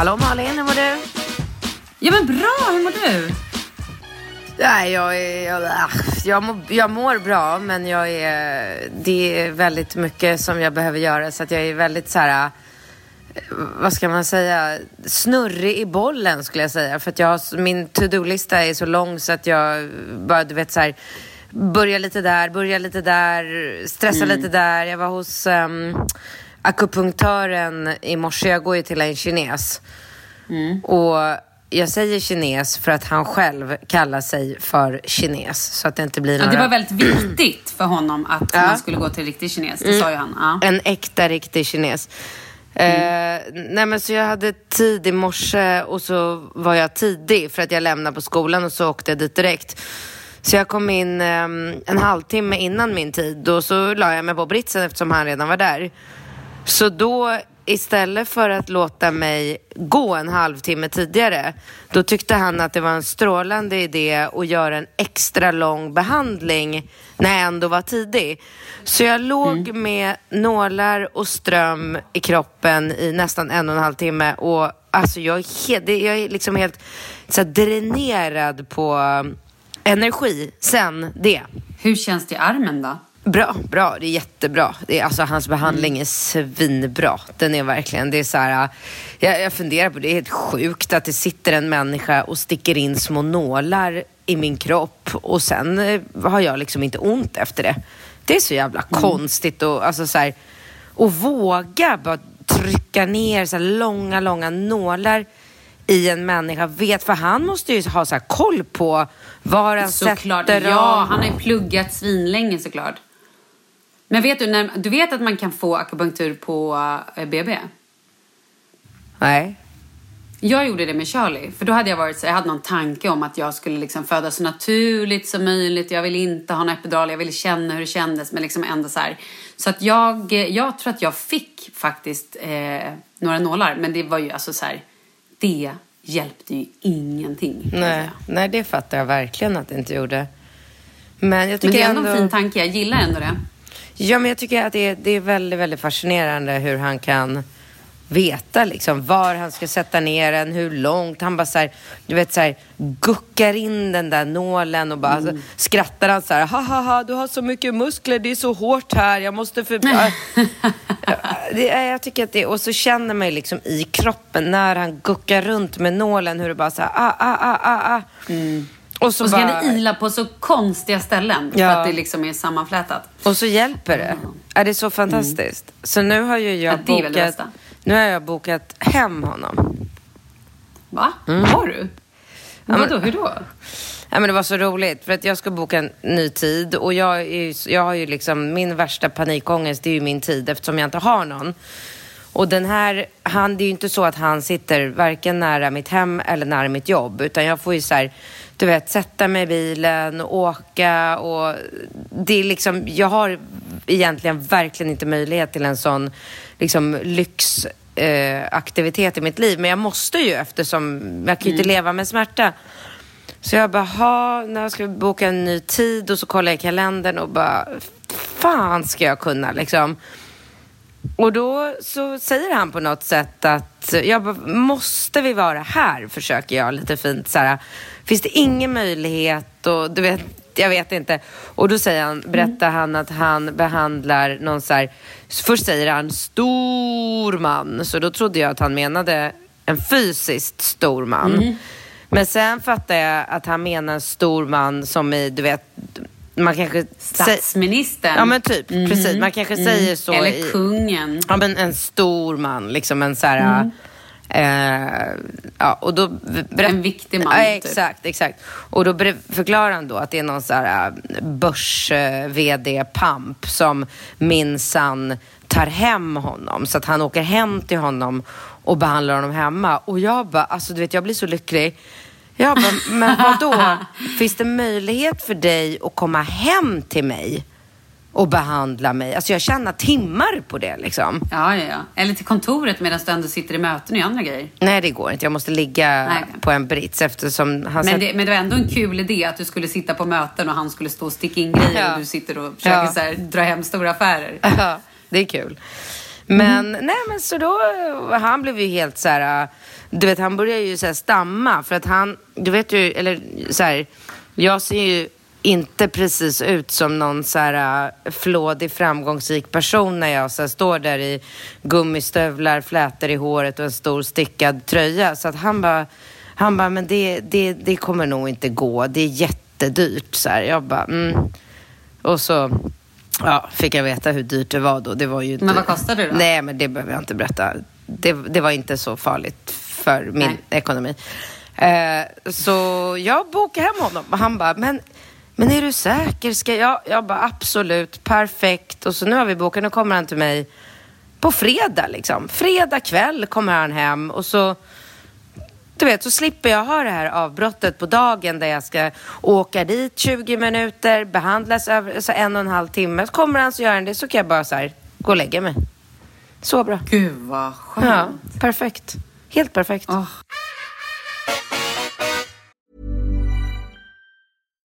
Hallå Malin, hur mår du? Ja men bra, hur mår du? Nej, jag, är, jag, ah, jag, mår, jag mår bra, men jag är, det är väldigt mycket som jag behöver göra. Så att jag är väldigt så här, eh, vad ska man säga, snurrig i bollen skulle jag säga. För att jag har, min to-do-lista är så lång så att jag bara, du vet så här, börjar lite där, börjar lite där, stressar lite där. Jag var hos um, akupunktören i morse. Jag går ju till en kines. Och jag säger kines för att han själv kallar sig för kines. Så att det inte blir Ja, några... det var väldigt viktigt för honom att Ja. man skulle gå till riktig kines. Det sa ju han. Ja. En äkta riktig kines. Eh, nej men så jag hade tid i morse och så var jag tidig för att jag lämnade på skolan och så åkte jag dit direkt. Så jag kom in ehm, en halvtimme innan min tid och så la jag mig på britsen eftersom han redan var där. Så då istället för att låta mig gå en halvtimme tidigare, då tyckte han att det var en strålande idé att göra en extra lång behandling när jag ändå var tidig. Så jag låg med nålar och ström i kroppen i nästan en och en halv timme och alltså jag är, jag är liksom helt så dränerad på um, energi sen det. Hur känns det i armen då? Bra, bra. Det är jättebra. Det är, alltså, hans behandling är svinbra. Den är verkligen, det är så här, äh, jag, jag funderar på det, det är helt sjukt att det sitter en människa och sticker in små nålar i min kropp och sen eh, har jag liksom inte ont efter det. Det är så jävla konstigt och alltså så här, och våga bara trycka ner så långa, långa nålar i en människa. Vet, för han måste ju ha så här koll på var han Såklart. sätter Ja, dem. han har ju pluggat svinlänge såklart. Men vet du, när, du vet att man kan få akupunktur på eh, BB? Nej. Jag gjorde det med Charlie, för då hade jag varit så jag hade någon tanke om att jag skulle liksom födas så naturligt som möjligt. Jag ville inte ha en epidural, jag ville känna hur det kändes, men liksom ändå så här. Så att jag, jag tror att jag fick faktiskt eh, några nålar, men det var ju alltså så här, det hjälpte ju ingenting. Nej, nej, det fattar jag verkligen att det inte gjorde. Men jag Men tycker det är ändå... en fin tanke, jag gillar ändå det. Ja, men jag tycker att det är, det är väldigt, väldigt fascinerande hur han kan veta liksom var han ska sätta ner den, hur långt. Han bara så här, du vet så här, guckar in den där nålen och bara Mm. så skrattar han så här, ha ha ha, du har så mycket muskler, det är så hårt här, jag måste för... det, jag tycker att det, och så känner man ju liksom i kroppen när han guckar runt med nålen hur det bara så här, ah, ah, ah, ah, ah. Och så Och så kan bara... det ila på så konstiga ställen för Ja. att det liksom är sammanflätat. Och så hjälper det. Är det så fantastiskt? Så nu har ju jag Ja, det bokat... Nu har jag bokat hem honom. Va? Mm. Har du? Vadå, hur då? Ja, men det var så roligt för att jag ska boka en ny tid och jag, är, jag har ju liksom min värsta panikångest det är ju min tid eftersom jag inte har någon. Och den här, han, det är ju inte så att han sitter varken nära mitt hem eller nära mitt jobb utan jag får ju så här, du vet, sätta mig i bilen och åka och det är liksom, jag har egentligen verkligen inte möjlighet till en sån liksom lyx eh, i mitt liv. Men jag måste ju eftersom jag kan ju inte leva med smärta. Så jag bara, ha, när ska vi boka en ny tid? Och så kollar jag i kalendern och bara, fan ska jag kunna liksom? Och då så säger han på något sätt att, jag bara, måste vi vara här? Försöker jag lite fint så här. Finns det ingen möjlighet? Och du vet, jag vet inte. Och då säger han, berättar han att han behandlar någon så här, först säger han stor man. Så då trodde jag att han menade en fysiskt stor man. Men sen fattar jag att han menar en stor man som i, du vet, man kanske... Statsministern? Ja men typ, precis. Man kanske säger så Eller i, kungen. Ja men en stor man, liksom en så här... Eh, ja, och då En viktig man, Ja, typ. exakt, exakt. Och då förklarar han då att det är någon så här börs-vd-pamp som minsann tar hem honom. Så att han åker hem till honom och behandlar honom hemma. Och jag bara, alltså du vet jag blir så lycklig. Jag bara, men vadå? Finns det möjlighet för dig att komma hem till mig och behandla mig? Alltså jag tjänar timmar på det liksom. Ja, ja, ja. Eller till kontoret medan du ändå sitter i möten och andra grejer. Nej, det går inte. Jag måste ligga Nej. på en brits eftersom han Men det, men det var ändå en kul idé att du skulle sitta på möten och han skulle stå och sticka in grejer Ja. och du sitter och försöker Ja. så här, dra hem stora affärer. Ja, det är kul. Men nej men så då, han blev ju helt så här, du vet han började ju så här stamma för att han, du vet ju, eller så här, jag ser ju inte precis ut som någon så här flådig framgångsrik person när jag så här, står där i gummistövlar, flätor i håret och en stor stickad tröja. Så att han bara, han bara, men det, det, det kommer nog inte gå. Det är jättedyrt. Så här. Jag bara, mm. Och så ja, fick jag veta hur dyrt det var då. Det var ju men vad kostade det då? Nej, men det behöver jag inte berätta. Det, det var inte så farligt för min Nej. ekonomi. Eh, så jag bokade hem honom och han bara, men, men är du säker? Ska jag? Jag bara, absolut, perfekt. Och så nu har vi bokat, nu kommer han till mig på fredag liksom. Fredag kväll kommer han hem och så du vet, så slipper jag ha det här avbrottet på dagen där jag ska åka dit 20 minuter, behandlas över så en och en halv timme. Så kommer han så gör han det så kan jag bara så här, gå och lägga mig. Så bra. Gud vad skönt. Ja, perfekt. Helt perfekt. Oh.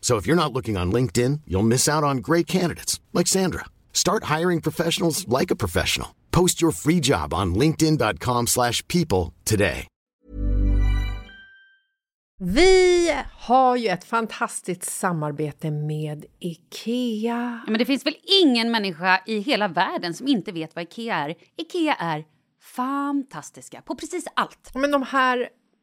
So if you're not looking on LinkedIn, you'll miss out on great candidates like Sandra. Start hiring professionals like a professional. Post your free job on linkedin.com/people today. Vi har ju ett fantastiskt samarbete med IKEA. Ja, men det finns väl ingen människa i hela världen som inte vet vad IKEA är. IKEA är fantastiska på precis allt. Men de här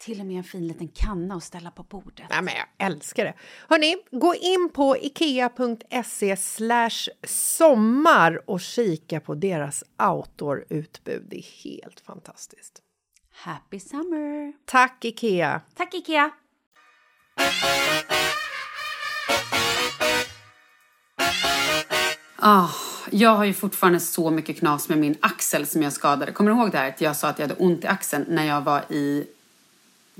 Till och med en fin liten kanna att ställa på bordet. Ja, men jag älskar det! Hörni, gå in på ikea.se sommar och kika på deras outdoor-utbud. Det är helt fantastiskt. Happy summer! Tack, Ikea! Tack, Ikea! Oh, jag har ju fortfarande så mycket knas med min axel som jag skadade. Kommer du ihåg det här att jag sa att jag hade ont i axeln när jag var i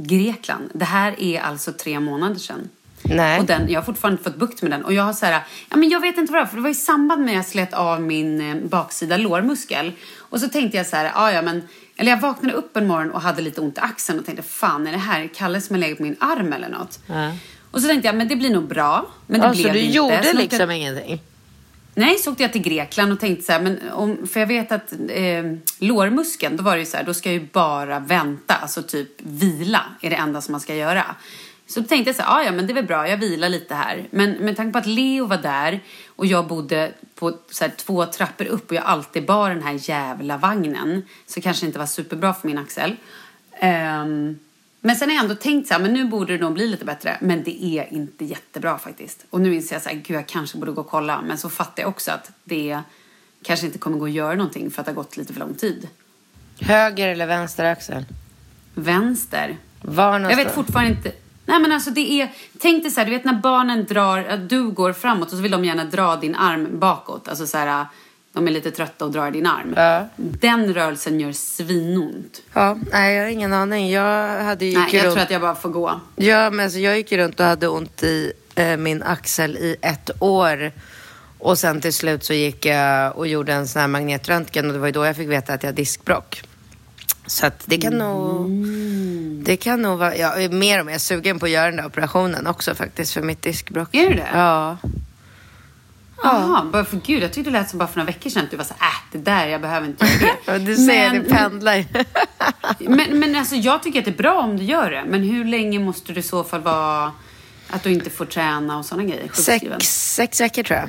Grekland? Det här är alltså tre månader sedan. Nej. Och den, jag har fortfarande inte fått bukt med den. Och jag har så här, ja men jag vet inte vad det var, för det var i samband med att jag slet av min eh, baksida lårmuskel. Och så tänkte jag så här, ja ja men, eller jag vaknade upp en morgon och hade lite ont i axeln och tänkte fan är det här Kalle som har legat på min arm eller något? Mm. Och så tänkte jag, men det blir nog bra. Men det Ja, blev så du inte. gjorde Så liksom jag, ingenting? Nej, så åkte jag till Grekland och tänkte så här, men om, för jag vet att eh, lårmuskeln, då var det ju så här, då ska jag ju bara vänta, alltså typ vila är det enda som man ska göra. Så då tänkte jag så här, "Ah, ja men det är väl bra, jag vilar lite här. Men med tanke på att Leo var där och jag bodde på så här, två trappor upp och jag alltid bar den här jävla vagnen så kanske det inte var superbra för min axel. Ehm, men sen har jag ändå tänkt så här, men nu borde det nog bli lite bättre. Men det är inte jättebra faktiskt. Och nu inser jag så här, gud jag kanske borde gå och kolla. Men så fattar jag också att det kanske inte kommer gå att göra någonting för att det har gått lite för lång tid. Höger eller vänster axel? Vänster. Var Jag någonstans? vet fortfarande inte. Nej men alltså det är, tänk dig så här, du vet när barnen drar, du går framåt och så vill de gärna dra din arm bakåt. Alltså så här, de är lite trötta och drar din arm. Ja. Den rörelsen gör svinont. Ja, nej jag har ingen aning. Jag hade ju Nej, jag runt... tror att jag bara får gå. Ja, men alltså, jag gick runt och hade ont i eh, min axel i ett år. Och sen till slut så gick jag och gjorde en sån här magnetröntgen och det var ju då jag fick veta att jag har diskbråck. Så att det kan nog... Mm. Det kan nog vara... Jag är mer och mer sugen på att göra den där operationen också faktiskt för mitt diskbråck. Är du det? Ja. Jaha, bara för gud, jag tyckte det lät som bara för några veckor sedan att du var så äh, det där, jag behöver inte göra Ja, det. Du ser, men, det pendlar. men, men alltså jag tycker att det är bra om du gör det. Men hur länge måste du i så fall vara, att du inte får träna och sådana grejer? sjukskriven? sex, sex veckor tror jag.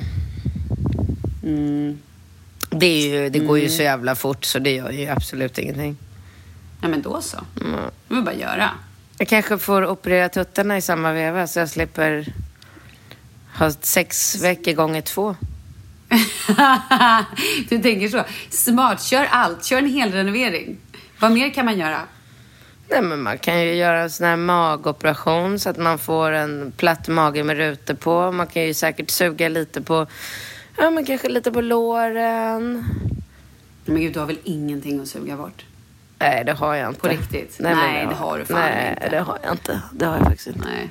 Det, är ju, det går ju så jävla fort så det gör ju absolut ingenting. Ja men då så. Det vill bara göra. Jag kanske får operera tuttarna i samma veva så jag slipper ha sex veckor gånger två. du tänker så. Smart, kör allt. Kör en hel renovering. Vad mer kan man göra? Nej, men man kan ju göra en sån här magoperation så att man får en platt mage med rutor på. Man kan ju säkert suga lite på, ja men kanske lite på låren. Men gud, du har väl ingenting att suga bort? Nej, det har jag inte. På riktigt? men Nej, det har du fan Nej, inte. det har jag inte. Det har jag faktiskt inte. Nej.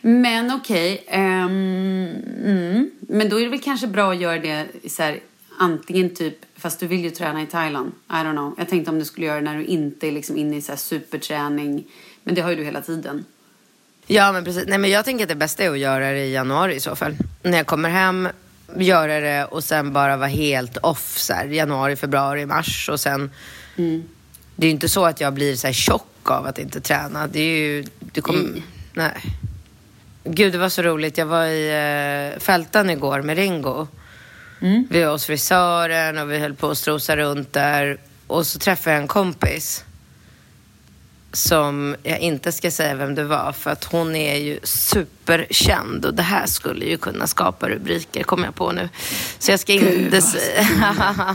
Men okej. ehm, mm. Men då är det väl kanske bra att göra det så här, antingen typ, fast du vill ju träna i Thailand. I don't know. Jag tänkte om du skulle göra det när du inte är liksom inne i så här superträning. Men det har ju du hela tiden. Ja, men precis. Nej, men jag tänker att det bästa är att göra det i januari i så fall. När jag kommer hem, göra det och sen bara vara helt off så här, januari, februari, mars och sen... Det är ju inte så att jag blir så här tjock av att inte träna. Det är ju... Du kommer... Nej. Nej. Gud, det var så roligt. Jag var i uh, Fältan igår med Ringo. Vi var hos frisören och vi höll på att strosa runt där. Och så träffade jag en kompis som jag inte ska säga vem det var för att hon är ju superkänd och det här skulle ju kunna skapa rubriker, kommer jag på nu. Så jag ska inte säga,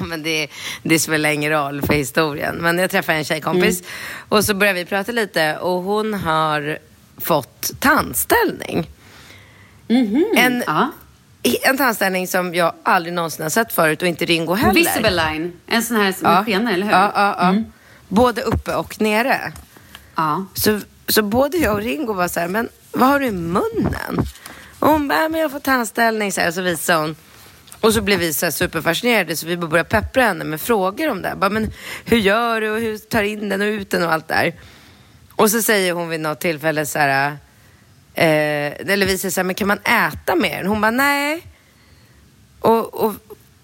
men det, det spelar ingen roll för historien. Men jag träffade en tjejkompis och så började vi prata lite och hon har fått tandställning. En, Ja. en tandställning som jag aldrig någonsin har sett förut och inte Ringo heller. Visible line. En sån här som Ja. skenar, eller hur? Ja, ja, ja. Både uppe och nere. ja. Så, så både jag och Ringo var så här, men vad har du i munnen? Och hon bara, "Ja, men jag får tandställning så här, och så visade hon. Och så blev vi så här superfascinerade så vi började peppra henne med frågor om det. Bara, men hur gör du och hur tar in den och ut den och allt där. Och så säger hon vid något tillfälle så här, eh, eller vi säger så här, men kan man äta med den? Hon bara, nej. Och, och,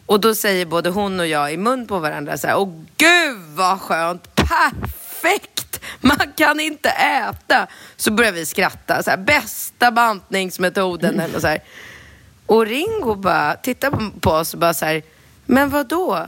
och då säger både hon och jag i mun på varandra så här, åh gud vad skönt, perfekt, man kan inte äta. Så börjar vi skratta, så här, bästa bantningsmetoden eller så här. Och Ringo bara tittar på- på oss och bara så här, men vad då?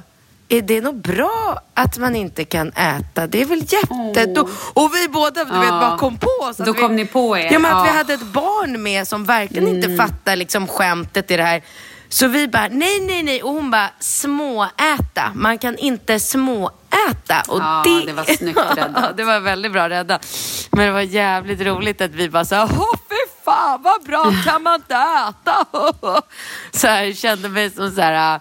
Är det nog bra att man inte kan äta? Det är väl jätte... Och, och vi båda du vet, Ja. bara kom på oss. att Då vi, kom ni på er. Ja, men att vi Ja. hade ett barn med som verkligen inte Mm. fattar liksom skämtet i det här. Så vi bara, nej, nej, nej. Och hon bara, småäta. Man kan inte småäta. Och Ja, det... det var snyggt räddat. det var väldigt bra räddat. Men det var jävligt roligt att vi bara så här, fy fan vad bra, kan man inte äta? så här kände mig som så här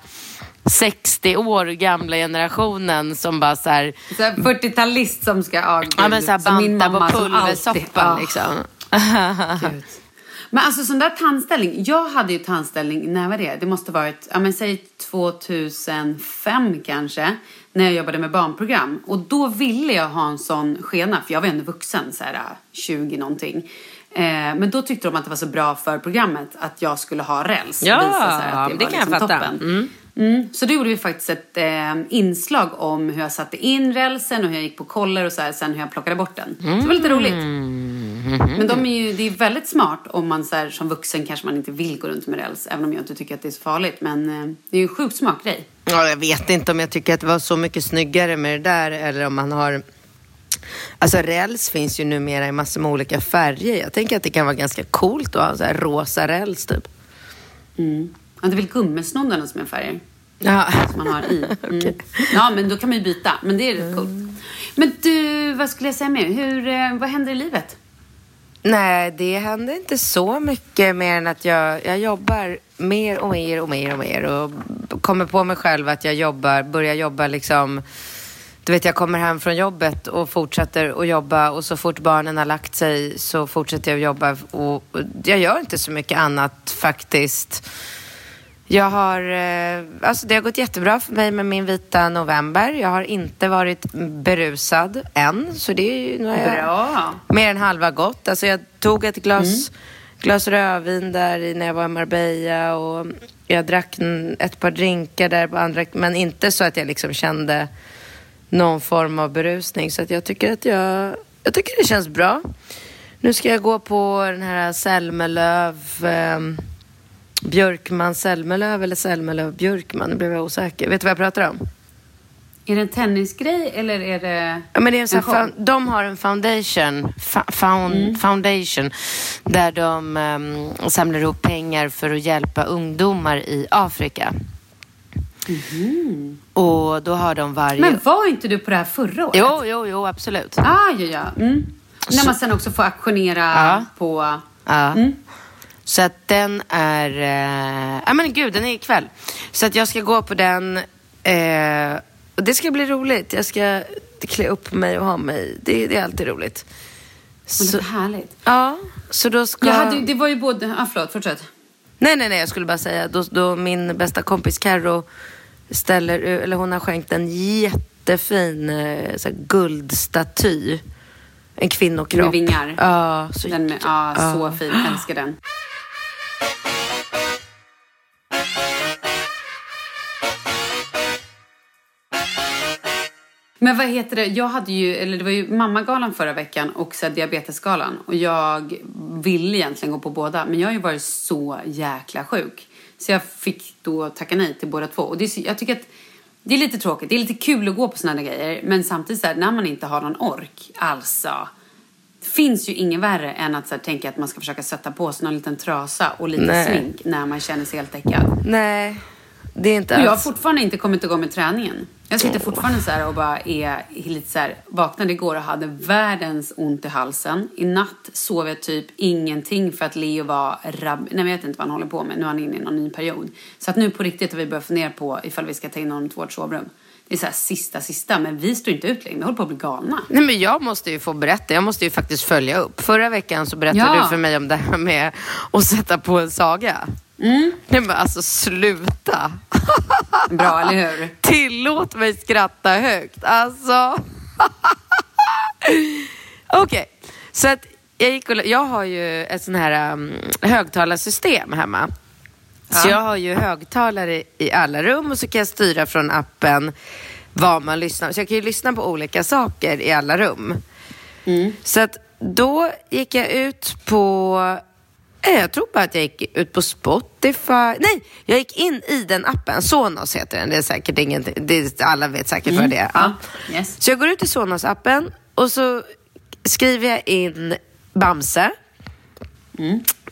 60 år gamla generationen som bara så här, Så här 40-talist som ska, ja gud. ja men så här Som min banta på pulversoppan liksom. Gud. Men alltså sån där tandställning. Jag hade ju tandställning, när var det? Det måste varit, ja men säg 2005 kanske. När jag jobbade med barnprogram. Och då ville jag ha en sån skena. För jag var ändå vuxen, så här 20 någonting. Eh, men då tyckte de att det var så bra för programmet att jag skulle ha räls. Ja, Visa så här att det var kan jag liksom fatta. toppen. Mm. Så då gjorde vi faktiskt ett eh, inslag om hur jag satte in rälsen och hur jag gick på koller och så här, sen hur jag plockade bort den. Så det var lite roligt. Men de är ju, det är väldigt smart om man så här, som vuxen kanske man inte vill gå runt med räls. Även om jag inte tycker att det är så farligt. Men eh, det är ju en sjukt smart grej. Ja, jag vet inte om jag tycker att det var så mycket snyggare med det där eller om man har... Alltså räls finns ju numera i massor med olika färger. Jag tänker att det kan vara ganska coolt att ha så här rosa räls typ. Ja, det är väl gummesnoddarna som är färger. Ja. som man har i. Mm. Ja, men då kan man ju byta. Men det är rätt coolt. Men du, vad skulle jag säga mer? Hur, eh, vad händer i livet? Nej, det händer inte så mycket mer än att jag, jag jobbar mer och mer och mer och mer och kommer på mig själv att jag jobbar, börjar jobba liksom du vet, jag kommer hem från jobbet och fortsätter att jobba och så fort barnen har lagt sig så fortsätter jag att jobba och jag gör inte så mycket annat faktiskt. Jag har, eh, alltså det har gått jättebra för mig med min vita november. Jag har inte varit berusad än, så det är ju, nu har Bra. mer än halva gått. Alltså jag tog ett glas, glas rödvin där när jag var i Marbella och jag drack ett par drinkar där på andra, men inte så att jag liksom kände någon form av berusning. Så att jag tycker att jag, jag tycker det känns bra. Nu ska jag gå på den här Selmelöv, eh, Björkman Selmelöv eller Selmelöv Björkman. Nu blev jag osäker. Vet du vad jag pratar om? Är det en tennisgrej eller är det... Ja, men det är En här, de har en foundation, found, foundation där de um, samlar ihop pengar för att hjälpa ungdomar i Afrika. Och då har de varje... Men var inte du på det här förra året? Jo, jo, jo, absolut. Ah, ja, ja. Mm. När man sen också får auktionera Ja. på... Ja. Mm. Så att den är... Eh, ja men gud, den är ikväll. Så att jag ska gå på den. Eh, och det ska bli roligt. Jag ska klä upp mig och ha mig. Det, det är alltid roligt. Men det Så, är härligt. ja, så då ska... Jag hade, det var ju både... Ah, förlåt, fortsätt. Nej, nej, nej, jag skulle bara säga då, då min bästa kompis Karo ställer, eller hon har skänkt en jättefin eh, så här, guldstaty. En kvinnokropp. Med vingar. Ja, så, Den, ja, så fin. Älskar den. Men vad heter det? Jag hade ju, eller det var ju mammagalan förra veckan och så diabetesgalan. Och jag ville egentligen gå på båda. Men jag har ju varit så jäkla sjuk. Så jag fick då tacka nej till båda två. Och det är, så- jag tycker att det är lite tråkigt. Det är lite kul att gå på sådana grejer. Men samtidigt så här, när man inte har någon ork. Alltså. Finns ju inget värre än att så här, tänka att man ska försöka sätta på sig någon liten trasa och lite Nej. smink när man känner sig helt däckad. Nej, det är inte Och jag har alls. fortfarande inte kommit igång med träningen. Jag sitter fortfarande så här och bara är lite så här, vaknade igår och hade världens ont i halsen. I natt sov jag typ ingenting för att Leo var rabb... Nej, jag vet inte vad han håller på med. Nu är han inne i någon ny period. Så att nu på riktigt har vi börjat fundera på ifall vi ska ta in honom till vårt sovrum. Det är så här sista, sista. Men vi står inte ut längre. Vi håller på att bli galna. Nej, men jag måste ju få berätta. Jag måste ju faktiskt följa upp. Förra veckan så berättade Ja. du för mig om det här med att sätta på en saga. Nej men alltså sluta. Bra, eller hur? Tillåt mig skratta högt. Alltså. Okej, så att jag gick och, Jag har ju ett sån här um, högtalarsystem hemma. Så jag har ju högtalare i alla rum och så kan jag styra från appen vad man lyssnar Så jag kan ju lyssna på olika saker i alla rum. Så att då gick jag ut på eh, jag tror bara att jag gick ut på Spotify. Nej, jag gick in i den appen. Sonos heter den. Det är säkert ingenting. Det är, alla vet säkert vad det är. Ja. Yes. Så jag går ut i Sonos-appen och så skriver jag in Bamse.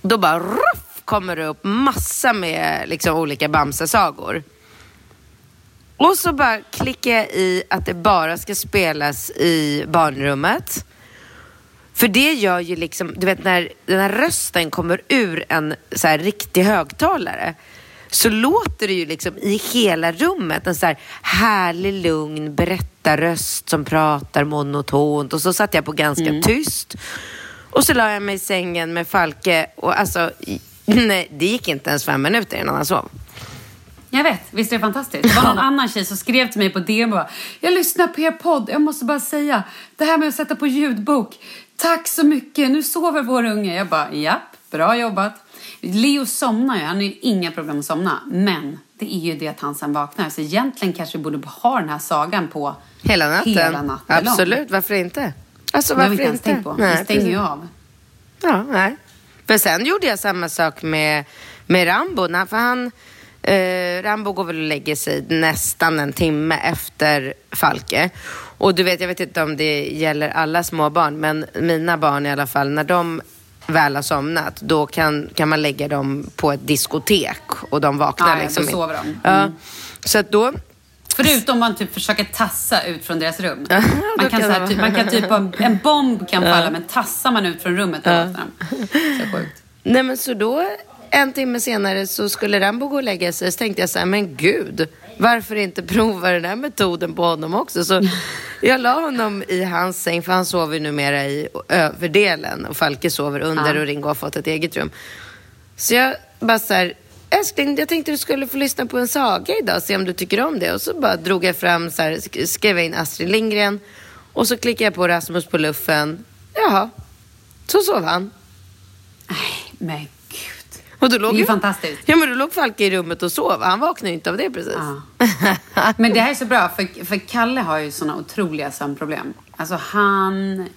Då bara ruff, kommer det upp massa med liksom, olika Bamse-sagor. Och så bara klickar jag i att det bara ska spelas i barnrummet. För det gör ju liksom, du vet när den här rösten kommer ur en så här riktig högtalare så låter det ju liksom i hela rummet en så här härlig, lugn berättarröst som pratar monotont och så satt jag på ganska tyst. Och så la jag mig i sängen med Falke och alltså, nej, det gick inte ens fem minuter innan han sov. Jag vet, visst är det fantastiskt? Det var någon annan tjej som skrev till mig på DM och bara, Jag lyssnar på er podd, jag måste bara säga, det här med att sätta på ljudbok, tack så mycket, nu sover vår unge. Jag bara, japp, bra jobbat. Leo somnar ju, han har ju inga problem att somna. Men det är ju det att han sen vaknar. Så egentligen kanske vi borde ha den här sagan på Hela natten. Hela natten Absolut, varför inte? Alltså Det har varför vi inte ens inte? tänkt på. vi stänger ju av. Ja, nej. För sen gjorde jag samma sak med, med Rambo. när- För han, eh, Rambo går väl och lägger sig nästan en timme efter Falke. Och du vet, jag vet inte om det gäller alla små barn, men mina barn i alla fall, när de väl har somnat, då kan, kan man lägga dem på ett diskotek och de vaknar Ja, ja, liksom då sover de. Ja. Mm. Så att då, Förutom man typ försöker tassa ut från deras rum. då Man kan, kan här, typ, man kan typ, en bomb kan falla men tassar man ut från rummet då vaknar de. Så sjukt. Nej men så då, en timme senare så skulle Rambo gå och lägga sig. Så tänkte jag så här, men gud, varför inte prova den här metoden på honom också? Så jag la honom i hans säng, för han sover numera i överdelen. Och Falke sover under Ja. och Ringo har fått ett eget rum. Så jag bara så här, älskling, jag tänkte du skulle få lyssna på en saga idag, se om du tycker om det. Och så bara drog jag fram, så här, sk- skrev jag in Astrid Lindgren. Och så klickade jag på Rasmus på luffen. Jaha, så sov han. Nej, men gud. Och då låg Det är ju ju- fantastiskt. Ja, men då låg Falke i rummet och sov. Han vaknade ju inte av det precis. Ja. Men det här är så bra, för, för Kalle har ju såna otroliga sömnproblem. Alltså han...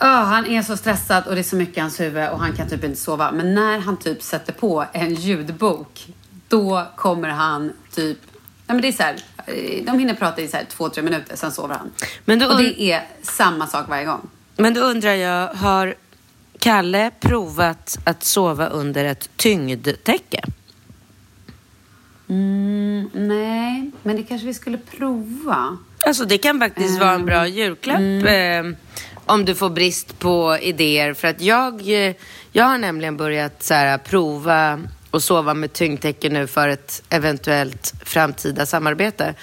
Ja, han är så stressad och det är så mycket i hans huvud och han kan typ inte sova. Men när han typ sätter på en ljudbok, då kommer han typ... Nej men det är så här, eh, de hinner prata i så här två, tre minuter, sen sover han. Men då och det är samma sak varje gång. Men då undrar jag, har Kalle provat att sova under ett tyngdtäcke? Mm, nej, men det kanske vi skulle prova. Alltså det kan faktiskt vara en bra julklapp Mm. eh, om du får brist på idéer. För att jag, eh, jag har nämligen börjat så här, prova att sova med tyngdtäcke nu för ett eventuellt framtida samarbete.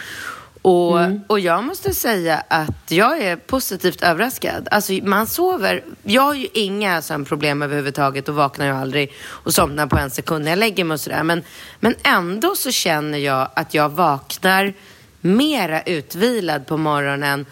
Och, och jag måste säga att jag är positivt överraskad. Alltså man sover, jag har ju inga sömnproblem överhuvudtaget och vaknar ju aldrig och somnar på en sekund när jag lägger mig och sådär. Men, men ändå så känner jag att jag vaknar mera utvilad på morgonen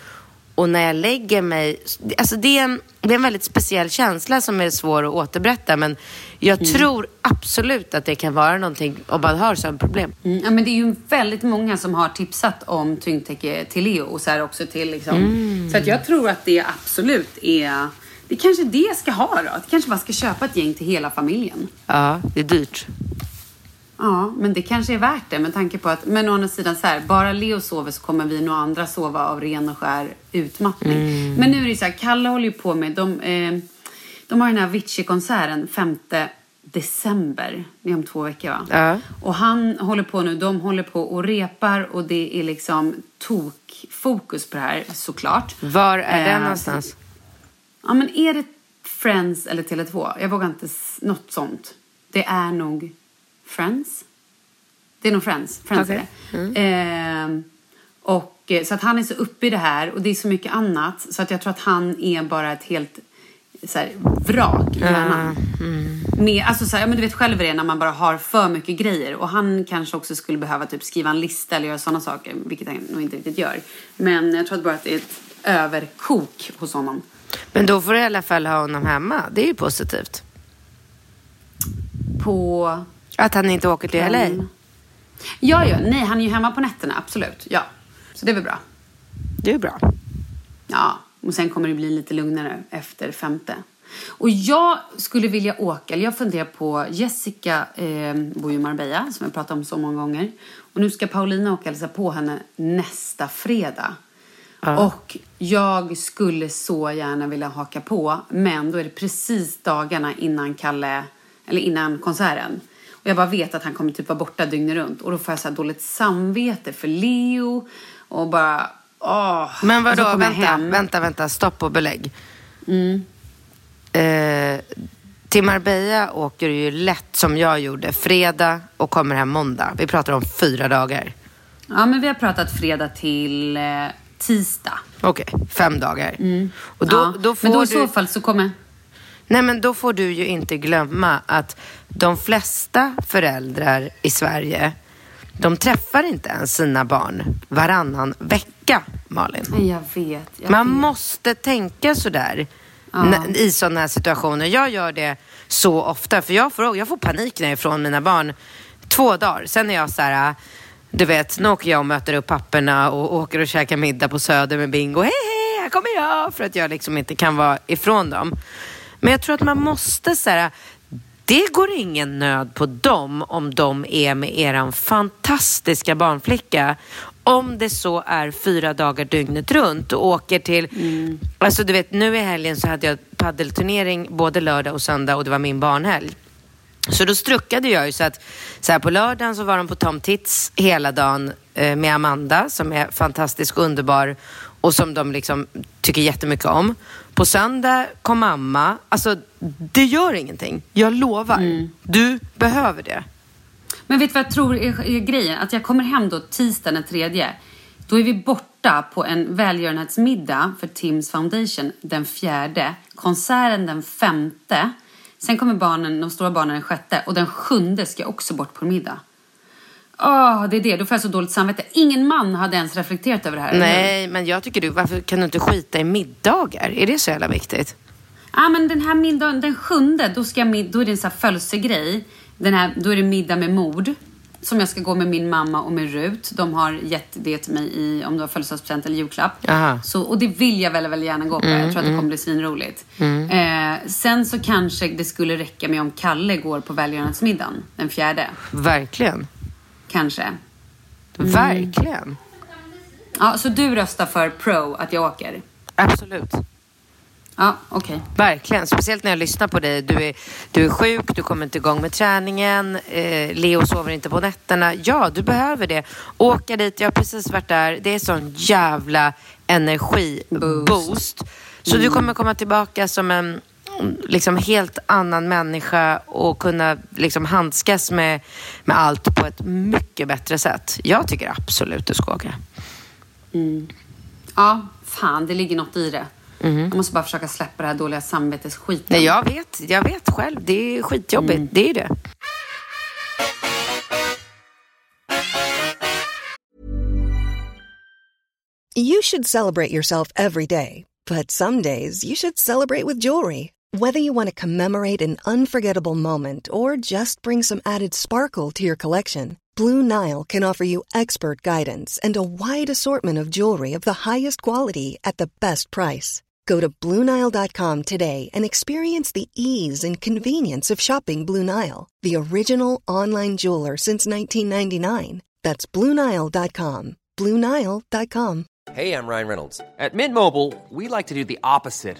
och när jag lägger mig, alltså det är, en, det är en väldigt speciell känsla som är svår att återberätta men jag tror absolut att det kan vara någonting om man har sömnproblem. Mm, ja, men det är ju väldigt många som har tipsat om tyngdtäcke till Leo och så här också till liksom. Så att jag tror att det absolut är, det kanske det ska ha då. Det kanske man ska köpa ett gäng till hela familjen. Ja, det är dyrt. Ja, men det kanske är värt det med tanke på att, men å andra sidan så här, bara Leo sover så kommer vi nog andra sova av ren och skär utmattning. Men nu är det så här, Kalle håller ju på med, de, eh, de har den här Avicii-konserten 5 december. Det är om två veckor va? Ja. Och han håller på nu, de håller på och repar och det är liksom tokfokus på det här såklart. Var är den Eh, någonstans? Ja, men är det Friends eller Tele2? Jag vågar inte... Något sånt. Det är nog Friends. Det är nog Friends. Friends är det. Ehm, och, eh, så att han är så uppe i det här och det är så mycket annat så att jag tror att han är bara ett helt så här, vrak i hjärnan. Med, alltså så här, ja, men du vet själv det är när man bara har för mycket grejer. Och han kanske också skulle behöva typ skriva en lista eller göra sådana saker. Vilket han nog inte riktigt gör. Men jag tror att bara att det är ett överkok hos honom. Men då får du i alla fall ha honom hemma. Det är ju positivt. På... Att han inte åker till LA. Ja, ja. Nej, han är ju hemma på nätterna. Absolut. Ja. Så det är väl bra. Det är bra. Ja. Och sen kommer det bli lite lugnare efter femte. Och jag skulle vilja åka, eller jag funderar på, Jessica eh, bor ju i Marbella som jag pratat om så många gånger. Och nu ska Paulina åka och hälsa på henne nästa fredag. Och jag skulle så gärna vilja haka på, men då är det precis dagarna innan Kalle, eller innan konserten. Och jag bara vet att han kommer typ vara borta dygnet runt. Och då får jag så här dåligt samvete för Leo. Och bara, åh. Men vadå, jag vänta, hem. vänta, vänta, stopp och belägg. Eh, till Marbella åker du ju lätt som jag gjorde, fredag och kommer hem måndag. Vi pratar om fyra dagar. Ja, men vi har pratat fredag till eh, tisdag. Okej, fem dagar. Och då, ja. då får men då i du... så fall så kommer... Nej, men då får du ju inte glömma att de flesta föräldrar i Sverige, de träffar inte ens sina barn varannan vecka, Malin. Jag vet. Jag Man vet. måste tänka sådär. n- i sådana här situationer. Jag gör det så ofta, för jag får, jag får panik när jag är ifrån mina barn två dagar. Sen är jag så här, du vet, nu åker jag och möter upp papperna och åker och käkar middag på Söder med Bingo. Hej, hej, här kommer jag! För att jag liksom inte kan vara ifrån dem. Men jag tror att man måste så här, det går ingen nöd på dem om de är med eran fantastiska barnflicka. Om det så är fyra dagar dygnet runt och åker till... Alltså du vet, nu i helgen så hade jag paddelturnering både lördag och söndag och det var min barnhelg. Så då struckade jag ju så att så här på lördagen så var de på Tom Tits hela dagen eh, med Amanda som är fantastisk och underbar och som de liksom tycker jättemycket om. På söndag kom mamma. Alltså det gör ingenting. Jag lovar. Du behöver det. Men vet du vad jag tror är, är grejen? Att jag kommer hem då tisdagen den tredje. Då är vi borta på en välgörenhetsmiddag för Tims Foundation den fjärde. Konserten den femte. Sen kommer barnen, de stora barnen den sjätte. Och den sjunde ska jag också bort på middag. Åh, det är det. Då får jag så dåligt samvete. Ingen man hade ens reflekterat över det här. Nej, men jag tycker du, varför kan du inte skita i middagar? Är det så jävla viktigt? Ja, men den här middagen, den sjunde, då, ska jag, då är det en sån här födelsegrej. Den här, då är det middag med mord. Som jag ska gå med min mamma och med Rut. De har gett det till mig i, om det var födelsedagspresent eller julklapp. Aha. Så, och det vill jag väldigt, väldigt gärna gå på. jag tror att det kommer bli svinroligt. Eh, sen så kanske det skulle räcka med om Kalle går på välgörenhetsmiddagen den fjärde. Verkligen. Kanske. Verkligen. Ja, så du röstar för pro att jag åker? Absolut. Ja, okej. Verkligen. Speciellt när jag lyssnar på dig. Du är, du är sjuk, du kommer inte igång med träningen. Eh, Leo sover inte på nätterna. Ja, du behöver det. Åka dit, jag har precis varit där. Det är sån jävla energiboost. Så du kommer komma tillbaka som en liksom helt annan människa och kunna liksom handskas med, med allt på ett mycket bättre sätt. Jag tycker absolut du ska åka. Ja, fan, det ligger något i det. Jag måste bara försöka släppa det här dåliga samvetesskiten. Nej, jag vet. Jag vet själv. Det är skitjobbigt. Det är det. You should celebrate yourself every day, but some days you should celebrate with jewelry. Whether you want to commemorate an unforgettable moment or just bring some added sparkle to your collection, Blue Nile can offer you expert guidance and a wide assortment of jewelry of the highest quality at the best price. Go to BlueNile.com today and experience the ease and convenience of shopping Blue Nile, the original online jeweler since 1999. That's BlueNile.com. BlueNile.com. Hey, I'm Ryan Reynolds. At Mint Mobile, we like to do the opposite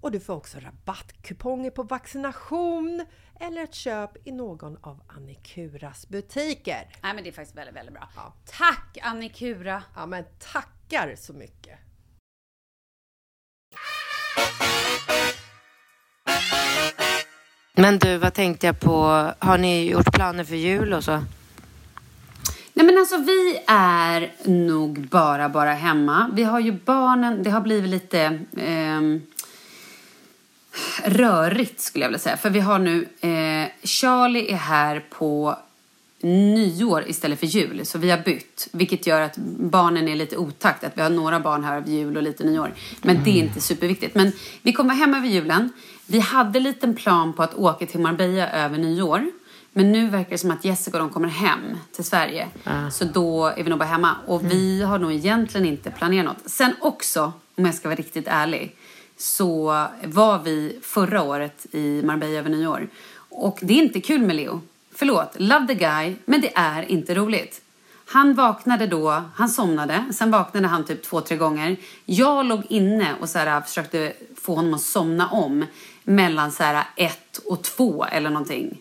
och du får också rabattkuponger på vaccination eller ett köp i någon av Annikuras butiker. Nej men det är faktiskt väldigt, väldigt bra. Tack Annikura! Ja men tackar så mycket! Men du, vad tänkte jag på? Har ni gjort planer för jul och så? Nej men alltså vi är nog bara, bara hemma. Vi har ju barnen, det har blivit lite ehm, rörigt skulle jag vilja säga. För vi har nu, eh, Charlie är här på nyår istället för jul. Så vi har bytt. Vilket gör att barnen är lite otakt. Att vi har några barn här över jul och lite nyår. Men det är inte superviktigt. Men vi kommer hem över julen. Vi hade en liten plan på att åka till Marbella över nyår. Men nu verkar det som att Jessica och de kommer hem till Sverige. Så då är vi nog bara hemma. Och vi har nog egentligen inte planerat något. Sen också, om jag ska vara riktigt ärlig. Så var vi förra året i Marbella över nyår. Och det är inte kul med Leo. Förlåt, love the guy, men det är inte roligt. Han vaknade då, han somnade, sen vaknade han typ två, tre gånger. Jag låg inne och så här, försökte få honom att somna om mellan så här, ett och två eller någonting.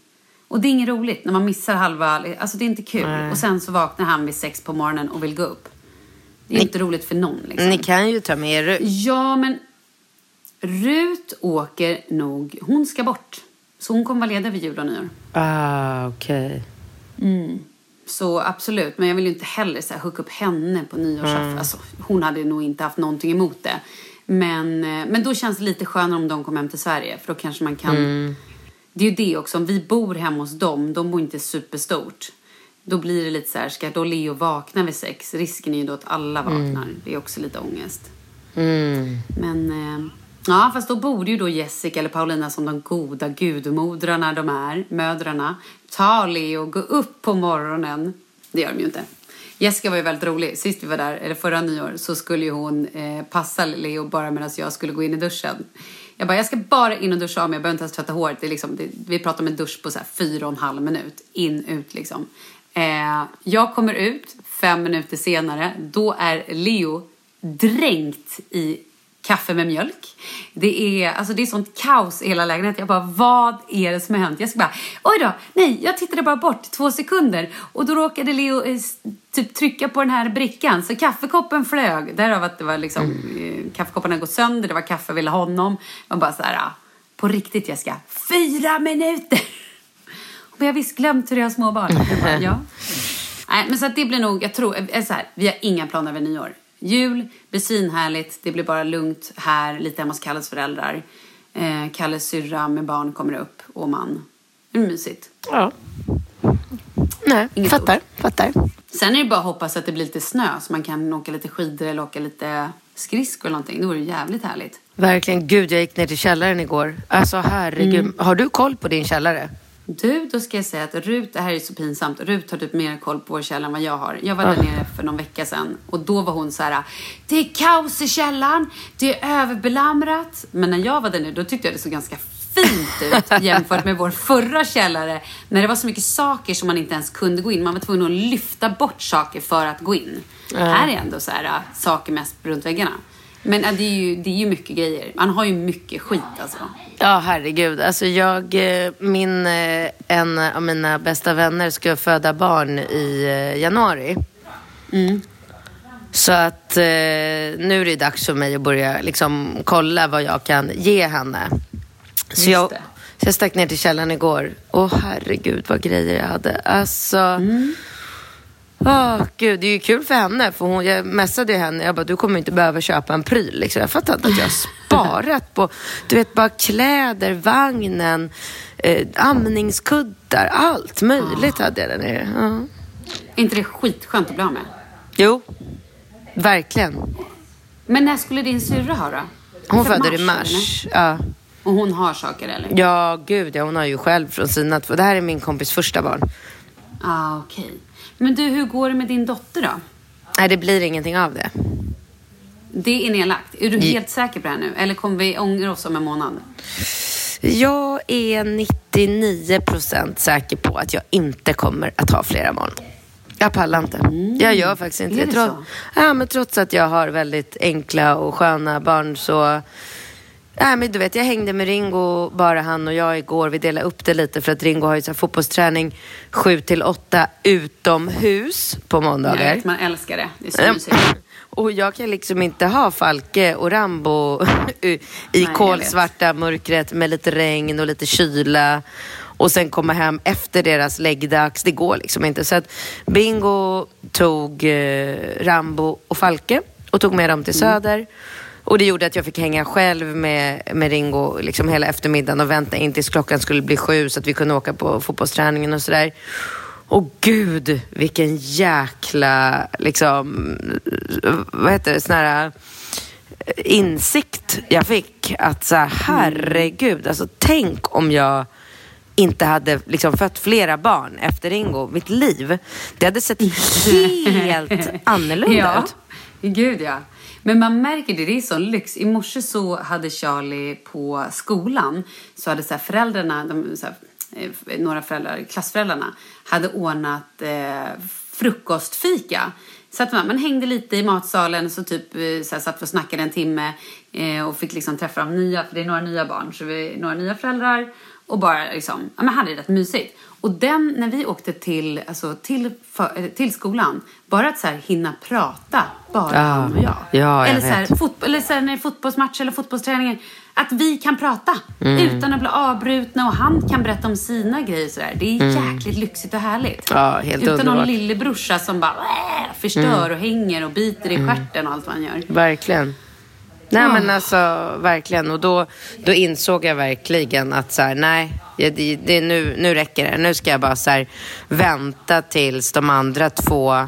Och det är inget roligt när man missar halva, alltså det är inte kul. Nej. Och sen så vaknar han vid sex på morgonen och vill gå upp. Det är inte roligt för någon liksom. Ni kan ju ta med er. Ja, men Rut åker nog, hon ska bort. Så hon kommer vara ledig vid jul och nyår. Ah, okej. Så absolut, men jag vill ju inte heller så här, hooka upp henne på nyårsafton. Alltså, hon hade nog inte haft någonting emot det. Men, eh, men då känns det lite skönare om de kommer hem till Sverige. För då kanske man kan... Det är ju det också, om vi bor hemma hos dem, de bor inte superstort. Då blir det lite så här, ska då Leo vakna vid sex? Risken är ju då att alla vaknar. Det är också lite ångest. Men eh, ja, fast då borde ju då Jessica eller Paulina som de goda gudmodrarna de är, mödrarna, ta Leo och gå upp på morgonen. Det gör de ju inte. Jessica var ju väldigt rolig. Sist vi var där, eller förra nyår, så skulle ju hon eh, passa Leo bara medan jag skulle gå in i duschen. Jag bara, jag ska bara in och duscha av mig, jag behöver inte ens tvätta håret. Det är liksom, det, vi pratar om en dusch på så här fyra och en halv minut. In, ut liksom. Eh, jag kommer ut, fem minuter senare, då är Leo dränkt i kaffe med mjölk. Det är, alltså det är sånt kaos i hela lägenheten. Jag bara, vad är det som har hänt? Jag ska bara, oj då, nej, jag tittade bara bort två sekunder och då råkade Leo eh, typ trycka på den här brickan så kaffekoppen flög. Därav att det var liksom, eh, kaffekoppen hade gått sönder, det var kaffe jag ville honom. Man bara så här, ah, på riktigt Jessica, fyra minuter! Men jag har visst glömt hur det är att ha små barn. Jag bara, ja. Nej, men så att det blir nog, jag tror, eh, så här, vi har inga planer över nyår. Jul blir svinhärligt, det blir bara lugnt här, lite hemma hos Kalles föräldrar. Eh, Kalles syrra med barn kommer upp och man. Det är mysigt. Ja. Nej, Inget fattar, fattar. Sen är det bara att hoppas att det blir lite snö så man kan åka lite skidor eller åka lite skridskor eller någonting. Det vore jävligt härligt. Verkligen. Gud, jag gick ner till källaren igår. Alltså herregud. Mm. Har du koll på din källare? Du, då ska jag säga att Rut, det här är så pinsamt, Rut har typ mer koll på vår källare än vad jag har. Jag var där nere för någon vecka sedan och då var hon så här, det är kaos i källaren, det är överbelamrat. Men när jag var där nere, då tyckte jag det såg ganska fint ut jämfört med vår förra källare. När det var så mycket saker som man inte ens kunde gå in. Man var tvungen att lyfta bort saker för att gå in. Här är ändå så här, äh, saker mest runt väggarna. Men äh, det är, ju, det är ju mycket grejer. Man har ju mycket skit alltså. Ja, herregud. Alltså jag, eh, min, eh, en av mina bästa vänner ska föda barn i eh, januari. Så att nu är det dags för mig att börja liksom kolla vad jag kan ge henne. Så jag, så jag stack ner till källaren igår. Åh herregud vad grejer jag hade. Alltså. Åh, gud, det är ju kul för henne. För hon, jag messade henne. Jag bara, du kommer inte behöva köpa en pryl. Liksom. Jag fattar inte att jag har sparat på, du vet, bara kläder, vagnen, eh, amningskuddar, allt möjligt hade jag där nere. Ja. Är inte det skitskönt att bli av med? Jo, verkligen. Men när skulle din syrra ha då? Hon födde i mars. Ja. Och hon har saker eller? ja, gud ja. Hon har ju själv från sina två. Det här är min kompis första barn. Ah, okej. Men du, hur går det med din dotter då? Nej, det blir ingenting av det. Det är nedlagt. Är du helt säker på det här nu? Eller kommer vi ångra oss om en månad? Jag är 99% säker på att jag inte kommer att ha flera barn. Jag pallar inte. Jag gör faktiskt inte Är det. Trots, så? ja, men trots att jag har väldigt enkla och sköna barn så... Nej, men du vet, jag hängde med Ringo, bara han och jag igår. Vi delade upp det lite för att Ringo har ju så fotbollsträning 7 till 8 utomhus på Jag måndagar. vet, man älskar det. Det är så mysigt. Och jag kan liksom inte ha Falke och Rambo i jag kolsvarta mörkret med lite regn och lite kyla. Och sen komma hem efter deras läggdags. Det går liksom inte. Så att Bingo tog eh, Rambo och Falke och tog med dem till Söder. Och det gjorde att jag fick hänga själv med, med Ringo liksom hela eftermiddagen och vänta in tills klockan skulle bli sju så att vi kunde åka på fotbollsträningen och sådär. Och gud, vilken jäkla, liksom, vad heter det, sån här eh, insikt jag fick. Att så här, herregud, alltså tänk om jag inte hade liksom fött flera barn efter Ringo. Mitt liv, det hade sett helt annorlunda Ja, ut. gud ja. Men man märker det, det är sån lyx. I morse så hade Charlie på skolan, så hade så här föräldrarna, de, så här, eh, några föräldrar, klassföräldrarna, hade ordnat eh, frukostfika. Så att man, man hängde lite i matsalen så typ eh, så här, satt vi och snackade en timme eh, och fick liksom träffa de nya, för det är några nya barn, så vi några nya föräldrar och bara liksom, ja men hade det rätt mysigt. Och den, när vi åkte till, alltså till, för, eh, till skolan, bara att så här hinna prata, bara Ja. han och jag. Ja, jag eller, så här, vet. fotboll, eller så här, när det är fotbollsmatch eller fotbollsträningar, att vi kan prata Mm. utan att bli avbrutna och han kan berätta om sina grejer sådär. Det är jäkligt lyxigt och härligt. Mm. Ja, helt utan underbart. någon lillebrorsa som bara äh, förstör Mm. och hänger och biter i stjärten och allt vad han gör. Verkligen. Nej Ah. men alltså verkligen. Och då, då insåg jag verkligen att så här, nej, det, det, nu, nu räcker det. Nu ska jag bara så här, vänta tills de andra två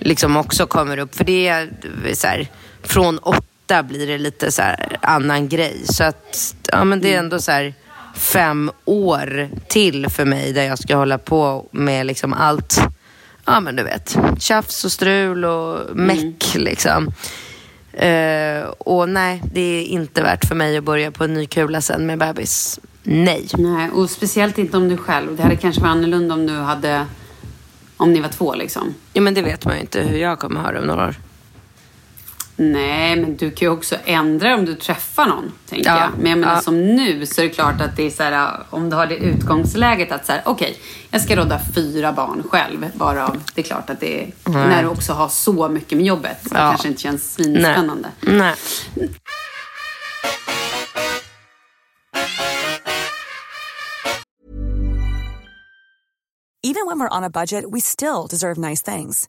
liksom också kommer upp. För det är så här, från åtta blir det lite så här annan grej. Så att, ja men det är ändå så här fem år till för mig där jag ska hålla på med liksom allt. Ja men du vet, tjafs och strul och meck liksom. Eh, och nej, det är inte värt för mig att börja på en ny kula sen med bebis. Nej. Nej, och speciellt inte om du själv. Det hade kanske varit annorlunda om du hade, om ni var två liksom. Ja, men det vet man ju inte hur jag kommer ha det om några år. Nej, men du kan ju också ändra om du träffar någon, tänker Ja, jag. Men jag menar ja. som nu så är det klart att det är så här, om du har det utgångsläget att så här, okej, jag ska råda fyra barn själv, varav det är klart att det är, Nej. när du också har så mycket med jobbet, så det Ja. kanske inte känns svinspännande. Nej. Even when we're on a budget, we still deserve nice things.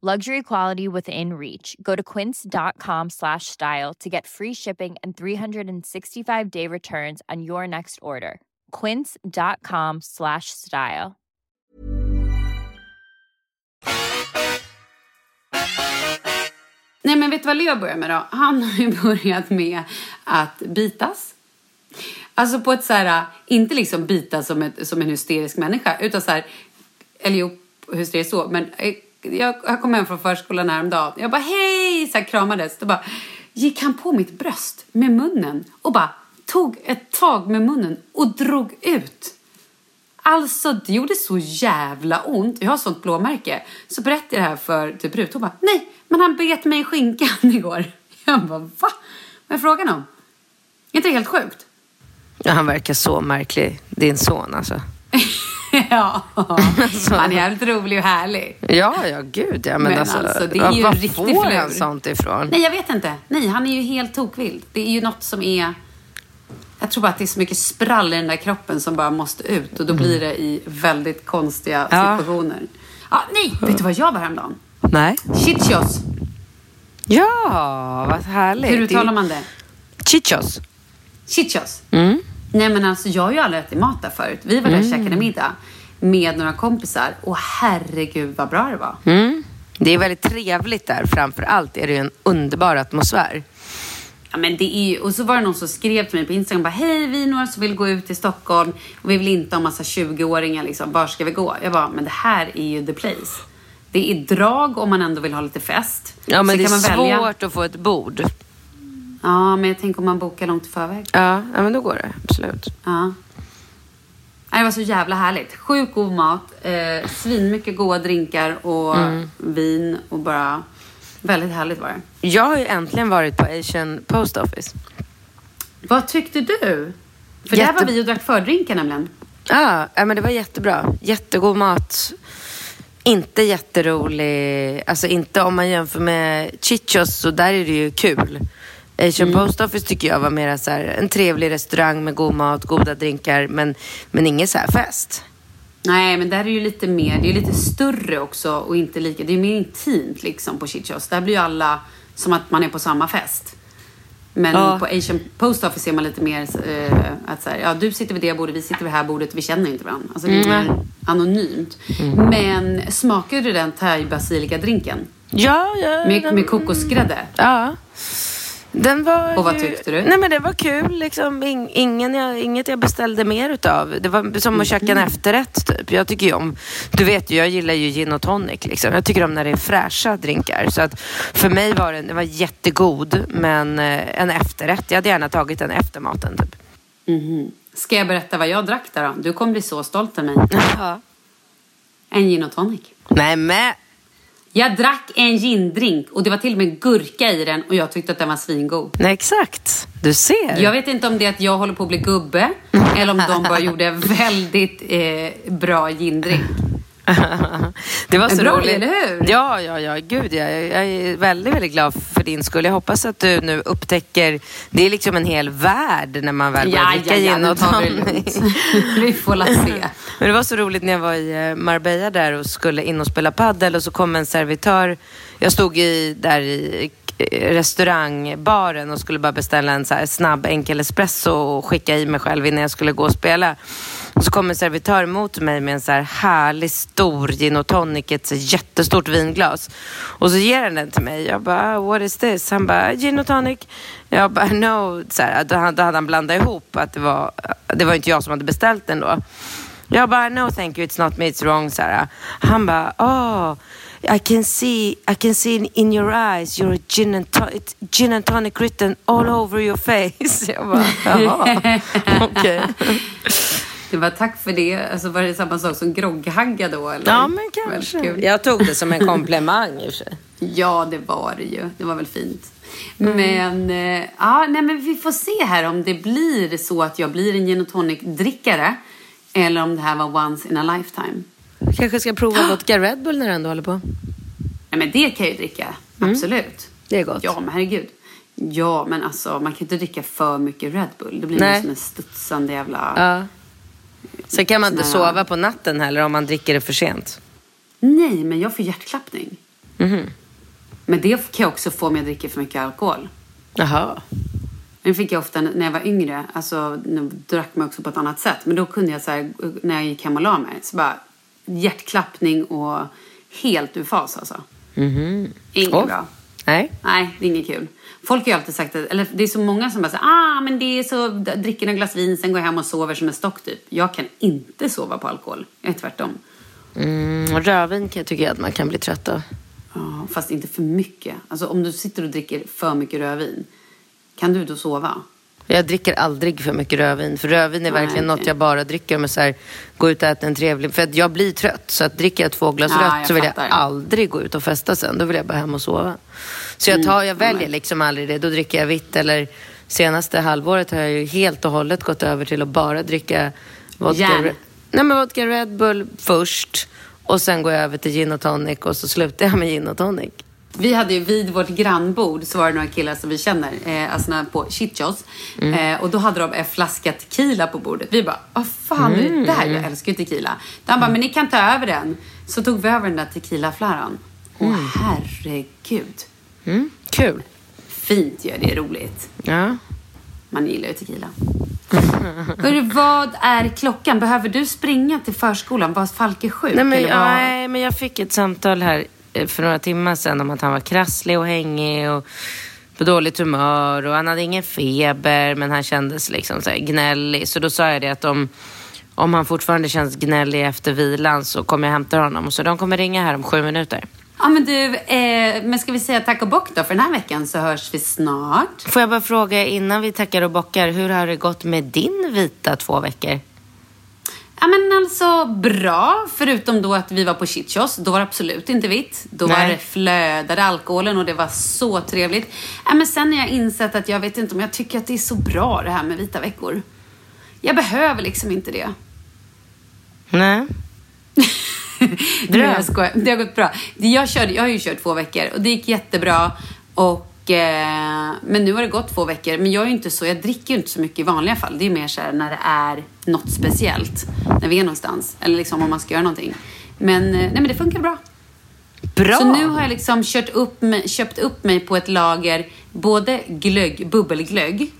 Luxury quality within reach. Go to quince.com slash style to get free shipping and 365 day returns on your next order. Quince.com slash style. Nej men vet du vad Leo börjar med då? Han har ju börjat med att bitas. Alltså på ett så här, inte liksom bitas som, ett, som en hysterisk människa utan så här, eller jo, hysteriskt så, men eh, jag, jag kom hem från förskolan häromdagen. Jag bara hej, så här kramades. Då bara gick han på mitt bröst med munnen och bara tog ett tag med munnen och drog ut. Alltså det gjorde så jävla ont. Jag har sånt blåmärke. Så berättade jag det här för typ Rut. Hon bara nej, men han bet mig i skinkan igår. Jag bara va? Vad är frågan om? Är inte det helt sjukt? Ja, han verkar så märklig, din son alltså. ja, han är jävligt rolig och härlig. Ja, ja gud ja. Men, Men alltså, alltså, det är ju en riktig får flur. han sånt ifrån? Nej, jag vet inte. Nej, han är ju helt tokvild. Det är ju något som är... Jag tror bara att det är så mycket sprall i den där kroppen som bara måste ut och då blir det i väldigt konstiga situationer. Ja, nej, vet du vad jag var häromdagen? Nej. Chichos. Ja, vad härligt. Hur uttalar man det? Chichos. Chichos. Mm. Nej men alltså jag har ju aldrig ätit mat där förut. Vi var där och Mm. käkade middag med några kompisar och herregud vad bra det var. Mm. Det är väldigt trevligt där. Framför allt är det ju en underbar atmosfär. Ja, men det är ju, och så var det någon som skrev till mig på Instagram bara hej vi är några som vill gå ut till Stockholm och vi vill inte ha massa 20-åringar liksom, var ska vi gå? Jag bara, men det här är ju the place. Det är drag om man ändå vill ha lite fest. Ja, men Så det är svårt välja. att få ett bord. Ja, men jag tänker om man bokar långt i förväg. Ja, ja men då går det. Absolut. Ja. Det var så jävla härligt. Sjukt god mat, eh, svinmycket goda drinkar och Mm. vin och bara väldigt härligt var det. Jag har ju äntligen varit på Asian Post Office. Vad tyckte du? För där Jätte- var vi och drack fördrinkar nämligen. Ja, ja, men det var jättebra. Jättegod mat. Inte jätterolig. Alltså inte om man jämför med Chichos så där är det ju kul. Asian Mm. Post Office tycker jag var mer så här, en trevlig restaurang med god mat, goda drinkar, men, men ingen så här fest. Nej, men där är ju lite mer, det är lite större också och inte lika, det är mer intimt liksom på Chichos. Där blir ju alla som att man är på samma fest. Men Ja. på Asian Post Office är man lite mer eh, att så här, ja du sitter vid det bordet, vi sitter vid det här bordet, vi känner inte varandra. Alltså det är Mm. mer anonymt. Men smakade du den thai basilika drinken? Ja, ja. Med, med kokosgrädde? Ja. Den var Och vad ju- tyckte du? Nej men det var kul liksom. In, ingen jag, inget jag beställde mer utav. Det var som att käka Mm. en efterrätt typ. Jag tycker ju om, du vet ju, jag gillar ju gin och tonic liksom. Jag tycker om när det är fräscha drinkar. Så att för mig var den, den var jättegod men eh, en efterrätt. Jag hade gärna tagit den efter maten typ. Mhm. Ska jag berätta vad jag drack där då? Du kommer bli så stolt av mig. Ja. En gin och tonic. Nej men. Jag drack en gindrink och det var till och med gurka i den och jag tyckte att den var svingod. Nej exakt. Du ser. Jag vet inte om det är att jag håller på att bli gubbe eller om de bara gjorde väldigt eh, bra gindrink. Det var så bra, roligt. eller hur? Ja, ja, ja. Gud, jag, jag är väldigt, väldigt glad för din skull. Jag hoppas att du nu upptäcker... Det är liksom en hel värld när man väl börjar Ja, dricka ja, ja, gin och tonic. Vi får la se. Men det var så roligt när jag var i eh, Marbella där och skulle in och spela paddel och så kom en servitör. Jag stod i, där i Eh, restaurangbaren och skulle bara beställa en så här snabb enkel espresso och skicka i mig själv innan jag skulle gå och spela. Och så kommer servitör mot mig med en så här härlig stor gin och tonic, ett så jättestort vinglas. Och så ger han den till mig. Jag bara, what is this? Han bara, gin och tonic. Jag bara, no. Så här, då, hade- då hade han blandat ihop att det var, det var inte jag som hade beställt den då. Jag bara, no thank you, it's not me, it's wrong. Så här. Han bara, oh. I can see, I can see in your eyes, you're a gin and, to- it's gin and tonic written all over your face. Jag bara, jaha, okej. Det var tack för det. Alltså var det samma sak som grogghagga då eller? Ja, men kanske. Jag tog det som en komplimang i och för sig. Ja, det var det ju. Det var väl fint. Men, eh, ja, nej, men vi får se här om det blir så att jag blir en gin och tonic-drickare eller om det här var once in a lifetime. Kanske ska prova vodka Red Bull när du ändå håller på. Nej, men det kan jag ju dricka. Absolut. Det är gott. Ja, men herregud. Ja, men alltså man kan ju inte dricka för mycket Red Bull. Det blir Nej. Som en studsande jävla... Ja. Så kan man inte sova på natten heller om man dricker det för sent. Nej, men jag får hjärtklappning. Mhm. Men det kan jag också få om jag dricker för mycket alkohol. Jaha. Den fick jag ofta när jag var yngre. Alltså, nu drack man också på ett annat sätt. Men då kunde jag så här, när jag gick hem och la mig, så bara hjärtklappning och helt ur fas alltså. Mhm. Inget Åh. bra. Nej. Nej, det är inget kul. Folk har ju alltid sagt att, eller det är så många som bara säger, ah men det är så, dricker en glas vin, sen går jag hem och sover som en stock typ. Jag kan inte sova på alkohol. Jag är tvärtom. Mm, rödvin kan jag att man kan bli trött av. Ja, fast inte för mycket. Alltså om du sitter och dricker för mycket rödvin, kan du då sova? Jag dricker aldrig för mycket rödvin. För rödvin är Nej, verkligen okej. något jag bara dricker om jag så här, går ut och äter en trevlig... För att jag blir trött. Så att dricker jag två glas Ja, rött så vill fattar. jag aldrig gå ut och festa sen. Då vill jag bara hem och sova. Så jag, tar, jag väljer liksom aldrig det. Då dricker jag vitt. Eller senaste halvåret har jag ju helt och hållet gått över till att bara dricka vodka. Re- Nej, men vodka Red Bull först. Och sen går jag över till gin och tonic. Och så slutar jag med gin och tonic. Vi hade ju vid vårt grannbord så var det några killar som vi känner, eh, alltså på Chichos. Eh, och då hade de en flaska tequila på bordet. Vi bara, vad fan är det där? Jag älskar ju tequila. Han bara, men ni kan ta över den. Så tog vi över den där tequilafläran. Åh herregud. Mm. Kul. Fint ju, det är roligt. Ja. Man gillar ju tequila. Hörru, vad är klockan? Behöver du springa till förskolan? Var Falke sjuk? Nej men, eller vad? nej, men jag fick ett samtal här för några timmar sedan om att han var krasslig och hängig och på dåligt humör och han hade ingen feber men han kändes liksom så gnällig. Så då sa jag det att om, om han fortfarande känns gnällig efter vilan så kommer jag hämta honom. Så de kommer ringa här om sju minuter. Ja men du, eh, men ska vi säga tack och bock då för den här veckan så hörs vi snart. Får jag bara fråga innan vi tackar och bockar, hur har det gått med din vita två veckor? Ja men alltså bra, förutom då att vi var på Chichos. Då var det absolut inte vitt. Då var Nej. det flödade alkoholen och det var så trevligt. Ja, men sen har jag insett att jag vet inte om jag tycker att det är så bra det här med vita veckor. Jag behöver liksom inte det. Nej. Nej, jag skojar. Det har gått bra. Jag, körde, jag har ju kört två veckor och det gick jättebra. Och, eh, men nu har det gått två veckor. Men jag är ju inte så, jag dricker ju inte så mycket i vanliga fall. Det är mer så här när det är något speciellt. När vi är någonstans. Eller liksom om man ska göra någonting. Men, eh, nej, men det funkar bra. Bra! Så nu har jag liksom kört upp köpt upp mig på ett lager både glögg, bubbelglögg.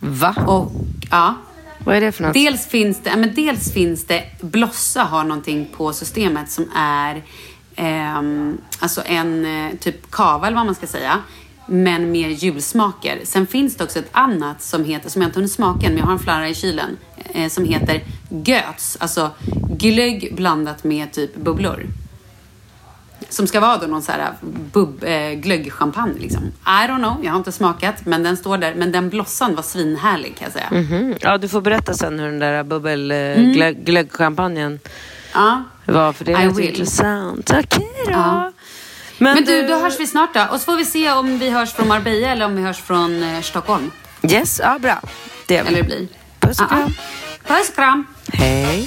Va? Och, ja. Vad är det för något? Dels finns det, men dels finns det, Blossa har någonting på systemet som är ehm, alltså en eh, typ kava eller vad man ska säga. Men med julsmaker. Sen finns det också ett annat som heter, som jag inte hunnit smaka men jag har en flarra i kylen. Eh, som heter Göts. Alltså glögg blandat med typ bubblor. Som ska vara då någon så här bub, eh, glöggchampagne liksom. I don't know, jag har inte smakat. Men den står där. Men den blossan var svinhärlig kan jag säga. Mhm. Ja, du får berätta sen hur den där Mm. bubbelglöggchampagnen Ja. var. För det är intressant. Okej då. Ja. Men, du, då hörs vi snart då. Och så får vi se om vi hörs från Marbella eller om vi hörs från eh, Stockholm. Yes, ja bra. Det gör vi. Eller det blir. Puss och Ja, kram. ja. Puss och kram. Hej.